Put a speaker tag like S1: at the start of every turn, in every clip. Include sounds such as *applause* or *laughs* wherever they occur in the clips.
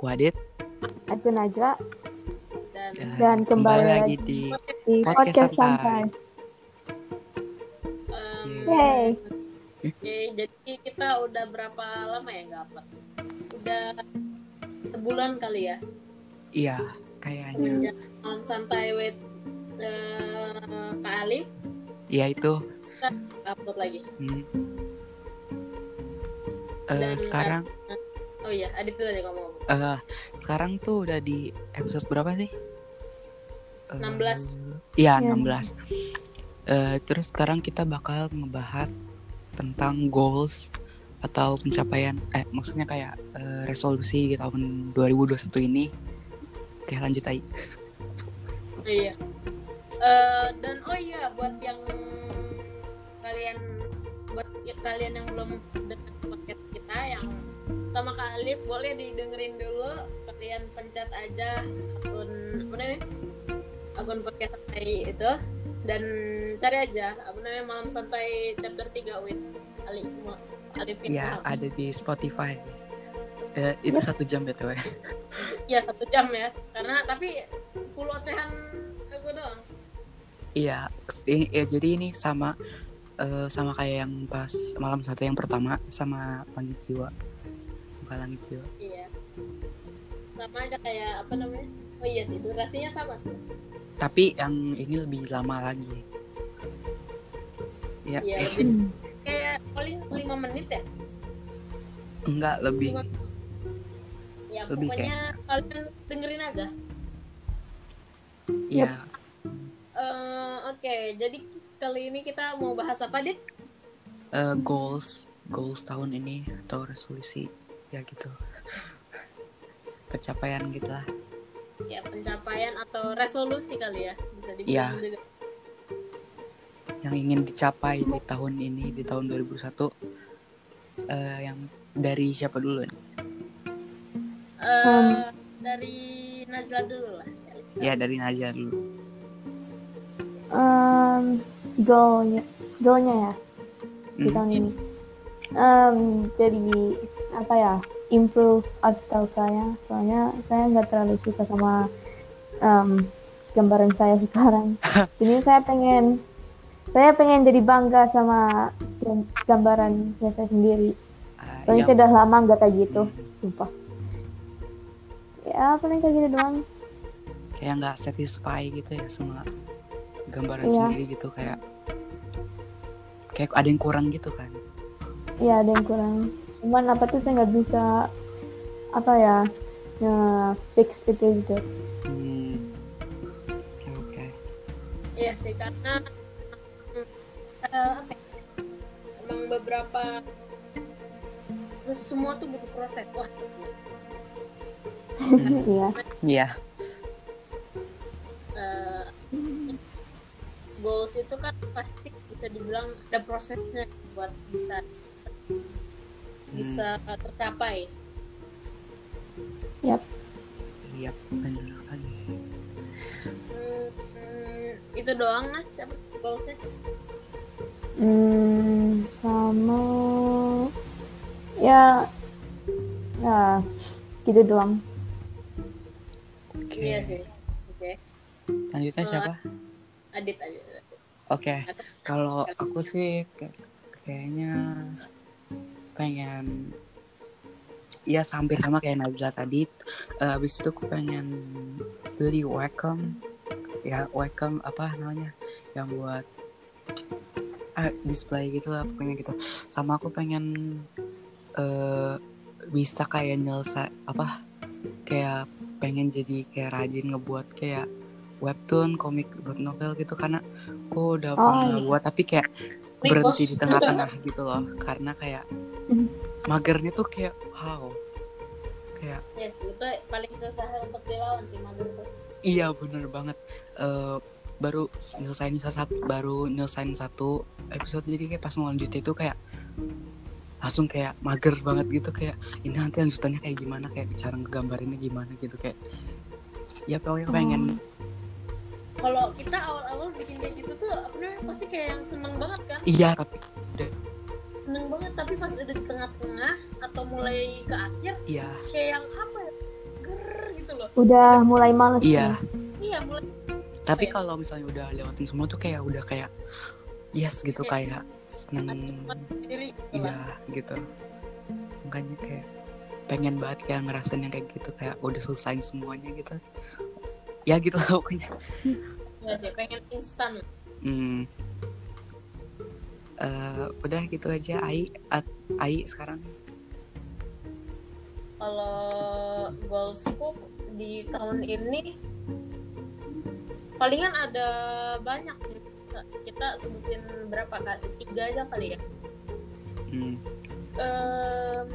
S1: Aku Adit
S2: Aku Najla
S3: dan
S1: dan,
S2: Dan kembali
S1: lagi
S2: lagi
S1: di
S2: di
S1: Podcast
S2: podcast
S1: Santai.
S3: em,
S2: Yeay.
S3: oke, jadi kita udah berapa lama ya nggak upload? Udah sebulan kali ya.
S1: iya kayaknya
S3: Malam santai with eh, Kak Alif
S1: iya itu
S3: upload lagi.
S1: hmm. Eh,
S3: Dan-
S1: sekarang
S3: Oh iya, Adit dulu deh ngomong.
S1: Eh sekarang tuh udah di episode berapa sih? Eh,
S3: 16.
S1: Iya,
S2: Iya.
S1: 16. Eh, terus sekarang kita bakal ngebahas tentang goals atau pencapaian eh maksudnya kayak eh, resolusi di tahun 2021 ini. Oke, lanjut aja.
S3: Iya. Eh, dan oh iya buat yang kalian buat ya, kalian yang belum dengar podcast sama Kak Alif boleh didengerin dulu kalian pencet aja akun apa namanya akun podcast santai itu dan cari aja apa namanya malam santai chapter 3 with Alif Alif Ilham.
S1: ada di Spotify, guys. Eh, itu satu jam btw.
S3: Iya satu jam ya karena tapi full ocehan aku doang
S1: Iya, ya, jadi ini sama eh, sama kayak yang pas malam satu yang pertama sama langit jiwa. Langit jiwa.
S3: Iya. Sama aja kayak apa namanya? Oh iya sih, durasinya sama sih.
S1: Tapi yang ini lebih lama lagi. Ya,
S3: Iya,
S1: eh,
S3: lebih kayak paling 5 menit ya.
S1: enggak lebih.
S3: Ya
S1: Lebih
S3: pokoknya kalian dengerin aja.
S1: Ya,
S3: Eh, Oke, jadi kali ini kita mau bahas apa, Dit?
S1: eh, goals, goals tahun ini atau resolusi ya gitu. Pencapaian gitu lah.
S3: Ya, pencapaian atau resolusi kali ya, bisa dibilang juga.
S1: Yang ingin dicapai di tahun ini di tahun 2001 eh, yang dari siapa dulu nih?
S3: Eh,
S2: Hmm.
S3: dari Nazla dulu lah sekali.
S1: Ya dari Naja dulu.
S2: Um, goalnya, goalnya ya di
S1: Hmm.
S2: tahun ini. Um, jadi apa ya? Improve art style saya. Soalnya saya nggak terlalu suka sama um, gambaran saya sekarang. *laughs* Jadi saya pengen saya pengen jadi bangga sama gam- gambaran saya sendiri.
S1: Ah,
S2: Soalnya
S1: yang-
S2: saya udah lama nggak kayak gitu, sumpah. Ya paling kayak gitu doang.
S1: kayak nggak satisfy gitu ya sama gambaran
S2: Iya.
S1: sendiri gitu kayak kayak ada yang kurang gitu kan
S2: Iya ada yang kurang. Cuman apa tuh saya nggak bisa apa ya nge fix itu gitu.
S1: hmm. oke oke
S3: Iya sih, karena apa ya, emang beberapa terus semua tuh butuh proses. Wah, *laughs*
S2: Iya.
S1: iya
S3: eh, goals itu kan pasti bisa dibilang ada prosesnya buat bisa bisa tercapai.
S2: Yap.
S1: iya benar sekali
S3: Hmm, hmm, itu doang lah siapa goalsnya?
S2: Hmm, sama ya ya gitu doang.
S1: oke
S3: Iya sih. Oke,
S1: selanjutnya siapa
S3: Adit aja.
S1: oke kalau aku sih kayak- kayaknya pengen ya hampir sama kayak Nabila tadi. Eh, habis itu aku pengen beli Wacom. Ya Wacom apa namanya yang buat ah, display gitu lah pokoknya gitu. Sama aku pengen eh bisa kayak nyelesai apa kayak pengen jadi kayak rajin ngebuat kayak webtoon komik buat novel gitu. Karena aku udah
S2: Oh,
S1: pernah
S2: iya.
S1: buat tapi kayak berhenti di tengah-tengah gitu loh. Karena kayak. Magernya tuh kayak how kayak
S3: Ya sih, itu paling susah untuk dilawan sih mager tuh.
S1: iya bener banget. Eh baru nyelesain satu baru nyelesain satu episode jadi kayak pas mau lanjut itu kayak langsung kayak mager banget gitu kayak ini nanti lanjutannya kayak gimana? Kayak cara ngegambarinnya gimana? Gitu kayak ya pokoknya pengen
S3: Kalau kita awal-awal bikin kayak gitu tuh, apa namanya pasti kayak yang seneng banget kan?
S1: iya tapi
S3: Seneng banget, tapi pas udah di tengah-tengah atau mulai ke akhir,
S1: iya
S3: kayak yang apa ya? loh
S2: Udah mulai males
S1: iya
S2: nih.
S3: iya mulai
S1: tapi
S3: Oke.
S1: kalau misalnya udah lewatin semua tuh kayak udah kayak yes gitu kayak seneng
S3: diri
S1: iya gitu makanya kayak pengen banget kayak ngerasain yang kayak gitu kayak udah selesai semuanya gitu ya gitu lah pokoknya
S3: ya sih pengen instan
S1: hmm. Eh, udah gitu aja Ai At, Ai sekarang.
S3: Kalau goalsku di tahun ini palingan ada banyak kita sebutin berapa kali tiga aja kali ya.
S1: Hmm.
S3: Em,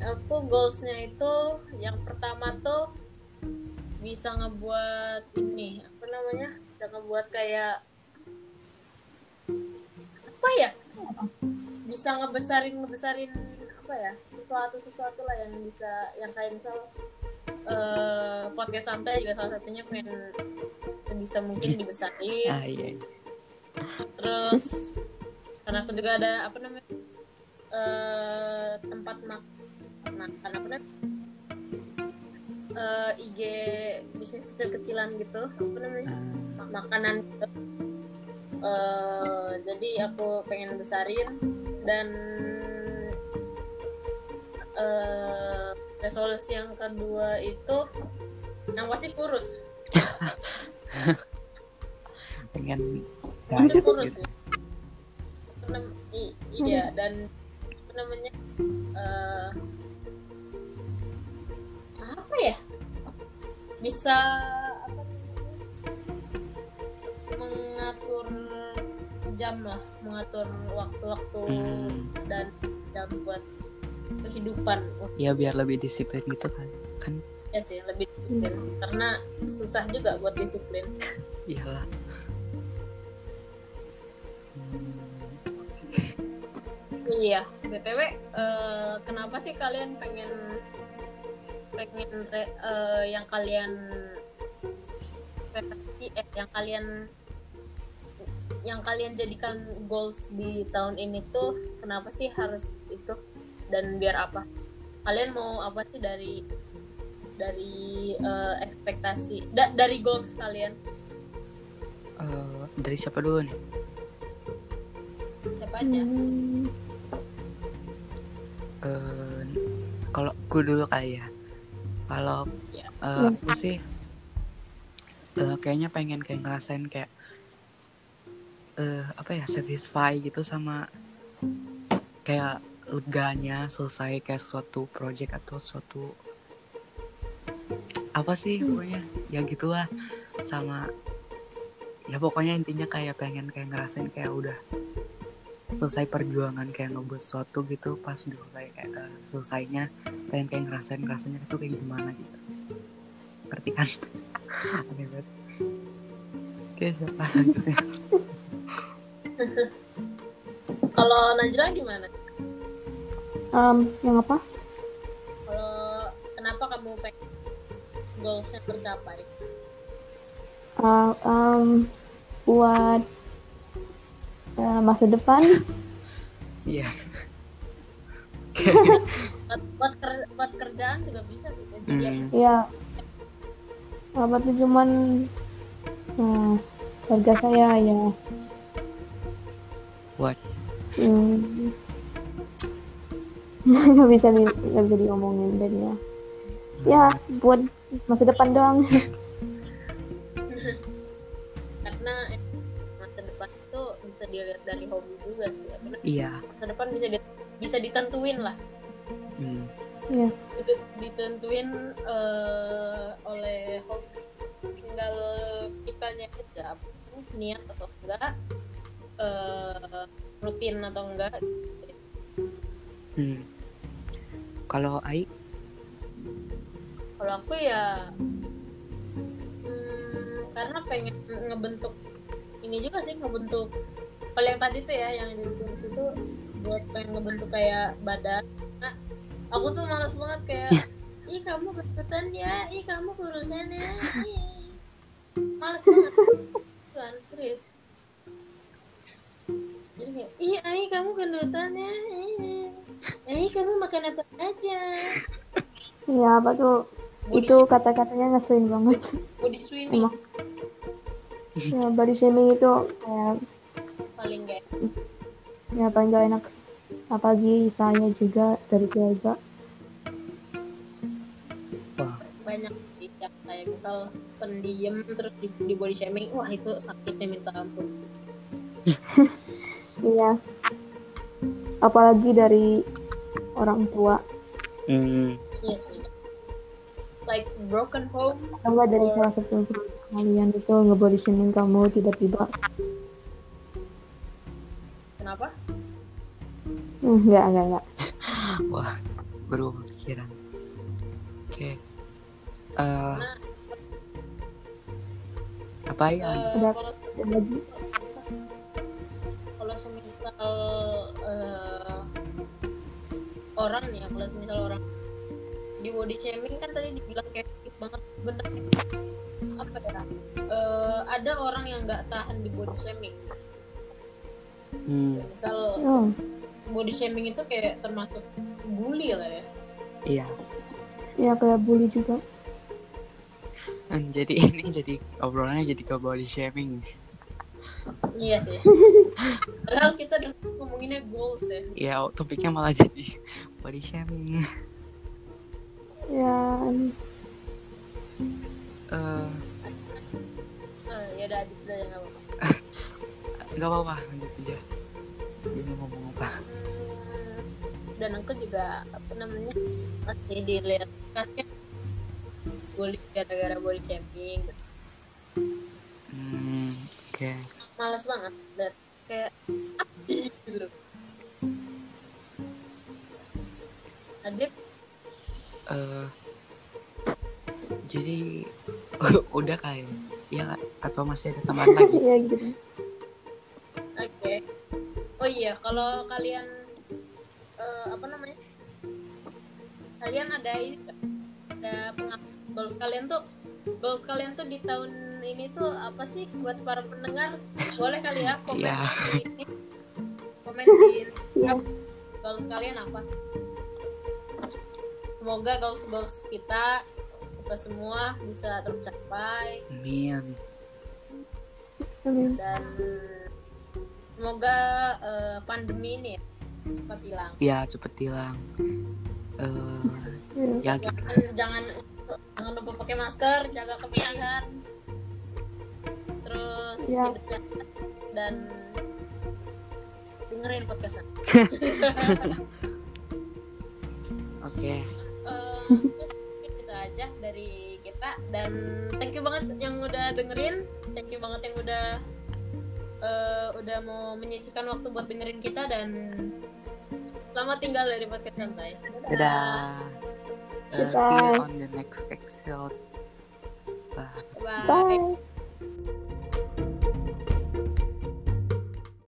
S3: aku goalsnya itu yang pertama tuh bisa ngebuat ini apa namanya? Bisa ngebuat kayak apa? Bisa ngebesarin ngebesarin apa ya? Sesuatu sesuatu lah yang bisa yang kayak misal eh, podcast santai juga salah satunya pengen bisa mungkin dibesarin.
S1: Ah iya.
S3: Terus karena aku juga ada apa namanya eh tempat mak makan apa namanya? Eh, IG bisnis kecil-kecilan gitu apa namanya?
S1: Ah,
S3: mak- makanan gitu Eh, jadi aku pengen besarin dan eh resolusi yang kedua itu yang pasti kurus. *laughs*
S1: Pengen diet
S3: kurus ya. I- iya dan apa namanya eh, apa ya? Bisa jam lah mengatur waktu-waktu
S1: Hmm.
S3: dan jam buat kehidupan.
S1: Ya biar lebih disiplin gitu kan kan?
S3: Ya sih lebih disiplin. Karena susah juga buat disiplin. *laughs*
S1: Iyalah. Hmm,
S3: Iya, btw eh, kenapa sih kalian pengen pengen re- eh, yang kalian eh yang kalian yang kalian jadikan goals di tahun ini tuh kenapa sih harus itu dan biar apa? Kalian mau apa sih dari dari eh, ekspektasi da- dari goals kalian?
S1: eh, dari siapa dulu nih
S3: Siapa aja?
S2: Hmm,
S1: Eh, kalau aku dulu kali ya kalau
S3: Iya.
S1: eh, aku sih eh, kayaknya pengen kayak ngerasain kayak eh apa ya satisfy gitu sama kayak leganya selesai kayak suatu project atau suatu apa sih pokoknya. Ya gitulah sama ya pokoknya intinya kayak pengen kayak ngerasain kayak udah selesai perjuangan kayak ngebuat sesuatu gitu pas udah selesai kayak eh, selesainya pengen kayak ngerasain rasanya itu kayak gimana gitu. Ngerti kan? *laughs* Oke siapa lanjutnya *laughs*
S3: Kalau Najla gimana?
S2: um, yang apa?
S3: Kalau kenapa kamu pengen goalsnya tercapai?
S2: Uh, um, buat uh, masa depan
S1: iya
S3: Buat, buat, ker- buat kerjaan juga bisa sih. Jadi
S1: Hmm,
S2: ya apa tuh cuman uh, keluarga saya ya
S1: What?
S2: hmm, *laughs* nggak bisa di nggak bisa diomongin dan ya ya buat masa depan doang
S3: karena masa depan itu bisa dilihat dari hobi juga sih.
S1: Iya
S3: Masa depan bisa di- bisa ditentuin lah.
S1: hmm,
S2: ya
S3: Itu ditentuin eh, oleh hobi. Tinggal kitanya aja niat atau enggak, eh, rutin atau enggak.
S1: hmm. kalau Ai?
S3: Kalau aku ya hmm, karena pengen ngebentuk ini juga sih ngebentuk kalau yang tadi tuh ya yang di itu buat pengen ngebentuk kayak badan. Nah aku tuh malas banget kayak ih kamu gendutan ya ih kamu kurusan ya ih. *laughs* Malas banget. Kan serius ih ai kamu gendutan ya. Ih. Ai kamu makan apa aja?
S2: Ya apa tuh?
S3: Body,
S2: itu kata-katanya ngeselin banget.
S3: Body swimming
S2: emang. Ya body shaming itu kayak
S3: paling gak
S2: ya paling gak enak. Apalagi saya juga dari keluarga.
S1: Wah,
S3: banyak sih yang kayak misal pendiam terus di, di body shaming wah itu sakitnya minta ampun. sih. *laughs*
S2: iya apalagi dari orang tua
S1: hmm,
S3: iya sih like broken home
S2: atau dari salah satu kalian itu ngebody shaming kamu tiba-tiba
S3: kenapa
S2: Hmm, enggak enggak enggak *laughs*
S1: wah berubah pikiran. Oke. Eh,
S3: Nah.
S1: apa ya?
S2: Udah. Dan lagi
S3: semisal eh, orang nih ya kalau semisal orang di body shaming kan tadi dibilang kayak sakit banget. Bener apa ya? Eh, ada orang yang nggak tahan di body shaming.
S1: Hmm,
S3: misal
S2: oh.
S3: body shaming itu kayak termasuk bully lah ya.
S1: Iya.
S2: ya kayak bully juga.
S1: Hmm, jadi *laughs* ini jadi obrolannya jadi ke body shaming.
S3: Iya sih *laughs* padahal kita udah ngomonginnya goals ya
S1: Ya topiknya malah jadi body shaming.
S2: ya
S1: Eh,
S3: Eh, ya udah adit aja nggak apa-apa *laughs*
S1: nggak apa-apa lanjut aja. Ini ngomong apa?
S3: Hmm, dan aku juga apa namanya masih dilihat kasih bully gara-gara body shaming gitu.
S1: Oke.
S3: malas banget dan kayak gitu. Adit?
S1: Eh, jadi *laughs* udah kali ya atau masih ada tambahan lagi? *laughs*
S2: ya gitu.
S3: Oke. Oh iya kalau kalian eh, apa namanya? Kalian ada ini ada pengalaman goals kalian tuh goals kalian tuh di tahun ini tuh apa sih buat para pendengar boleh kali ya komen
S1: Iya.
S3: di ini komen di *laughs*
S2: ya
S3: goals kalian apa semoga goals goals kita kita semua bisa tercapai
S1: Amin.
S3: dan semoga eh, pandemi ini ya cepat hilang
S1: Ya cepet hilang. Eh,
S2: Ya.
S1: gitu.
S3: jangan jangan jangan lupa pakai masker jaga kebersihan terus
S2: Ya.
S3: hidup sehat dan dengerin podcastnya *laughs*
S1: Oke.
S3: Eh, itu aja dari kita dan thank you banget yang udah dengerin thank you banget yang udah eh, udah mau menyisikan waktu buat dengerin kita dan selamat tinggal dari podcast santai
S1: Dadah. Eh, see you on the next episode. Bye.
S3: bye
S2: bye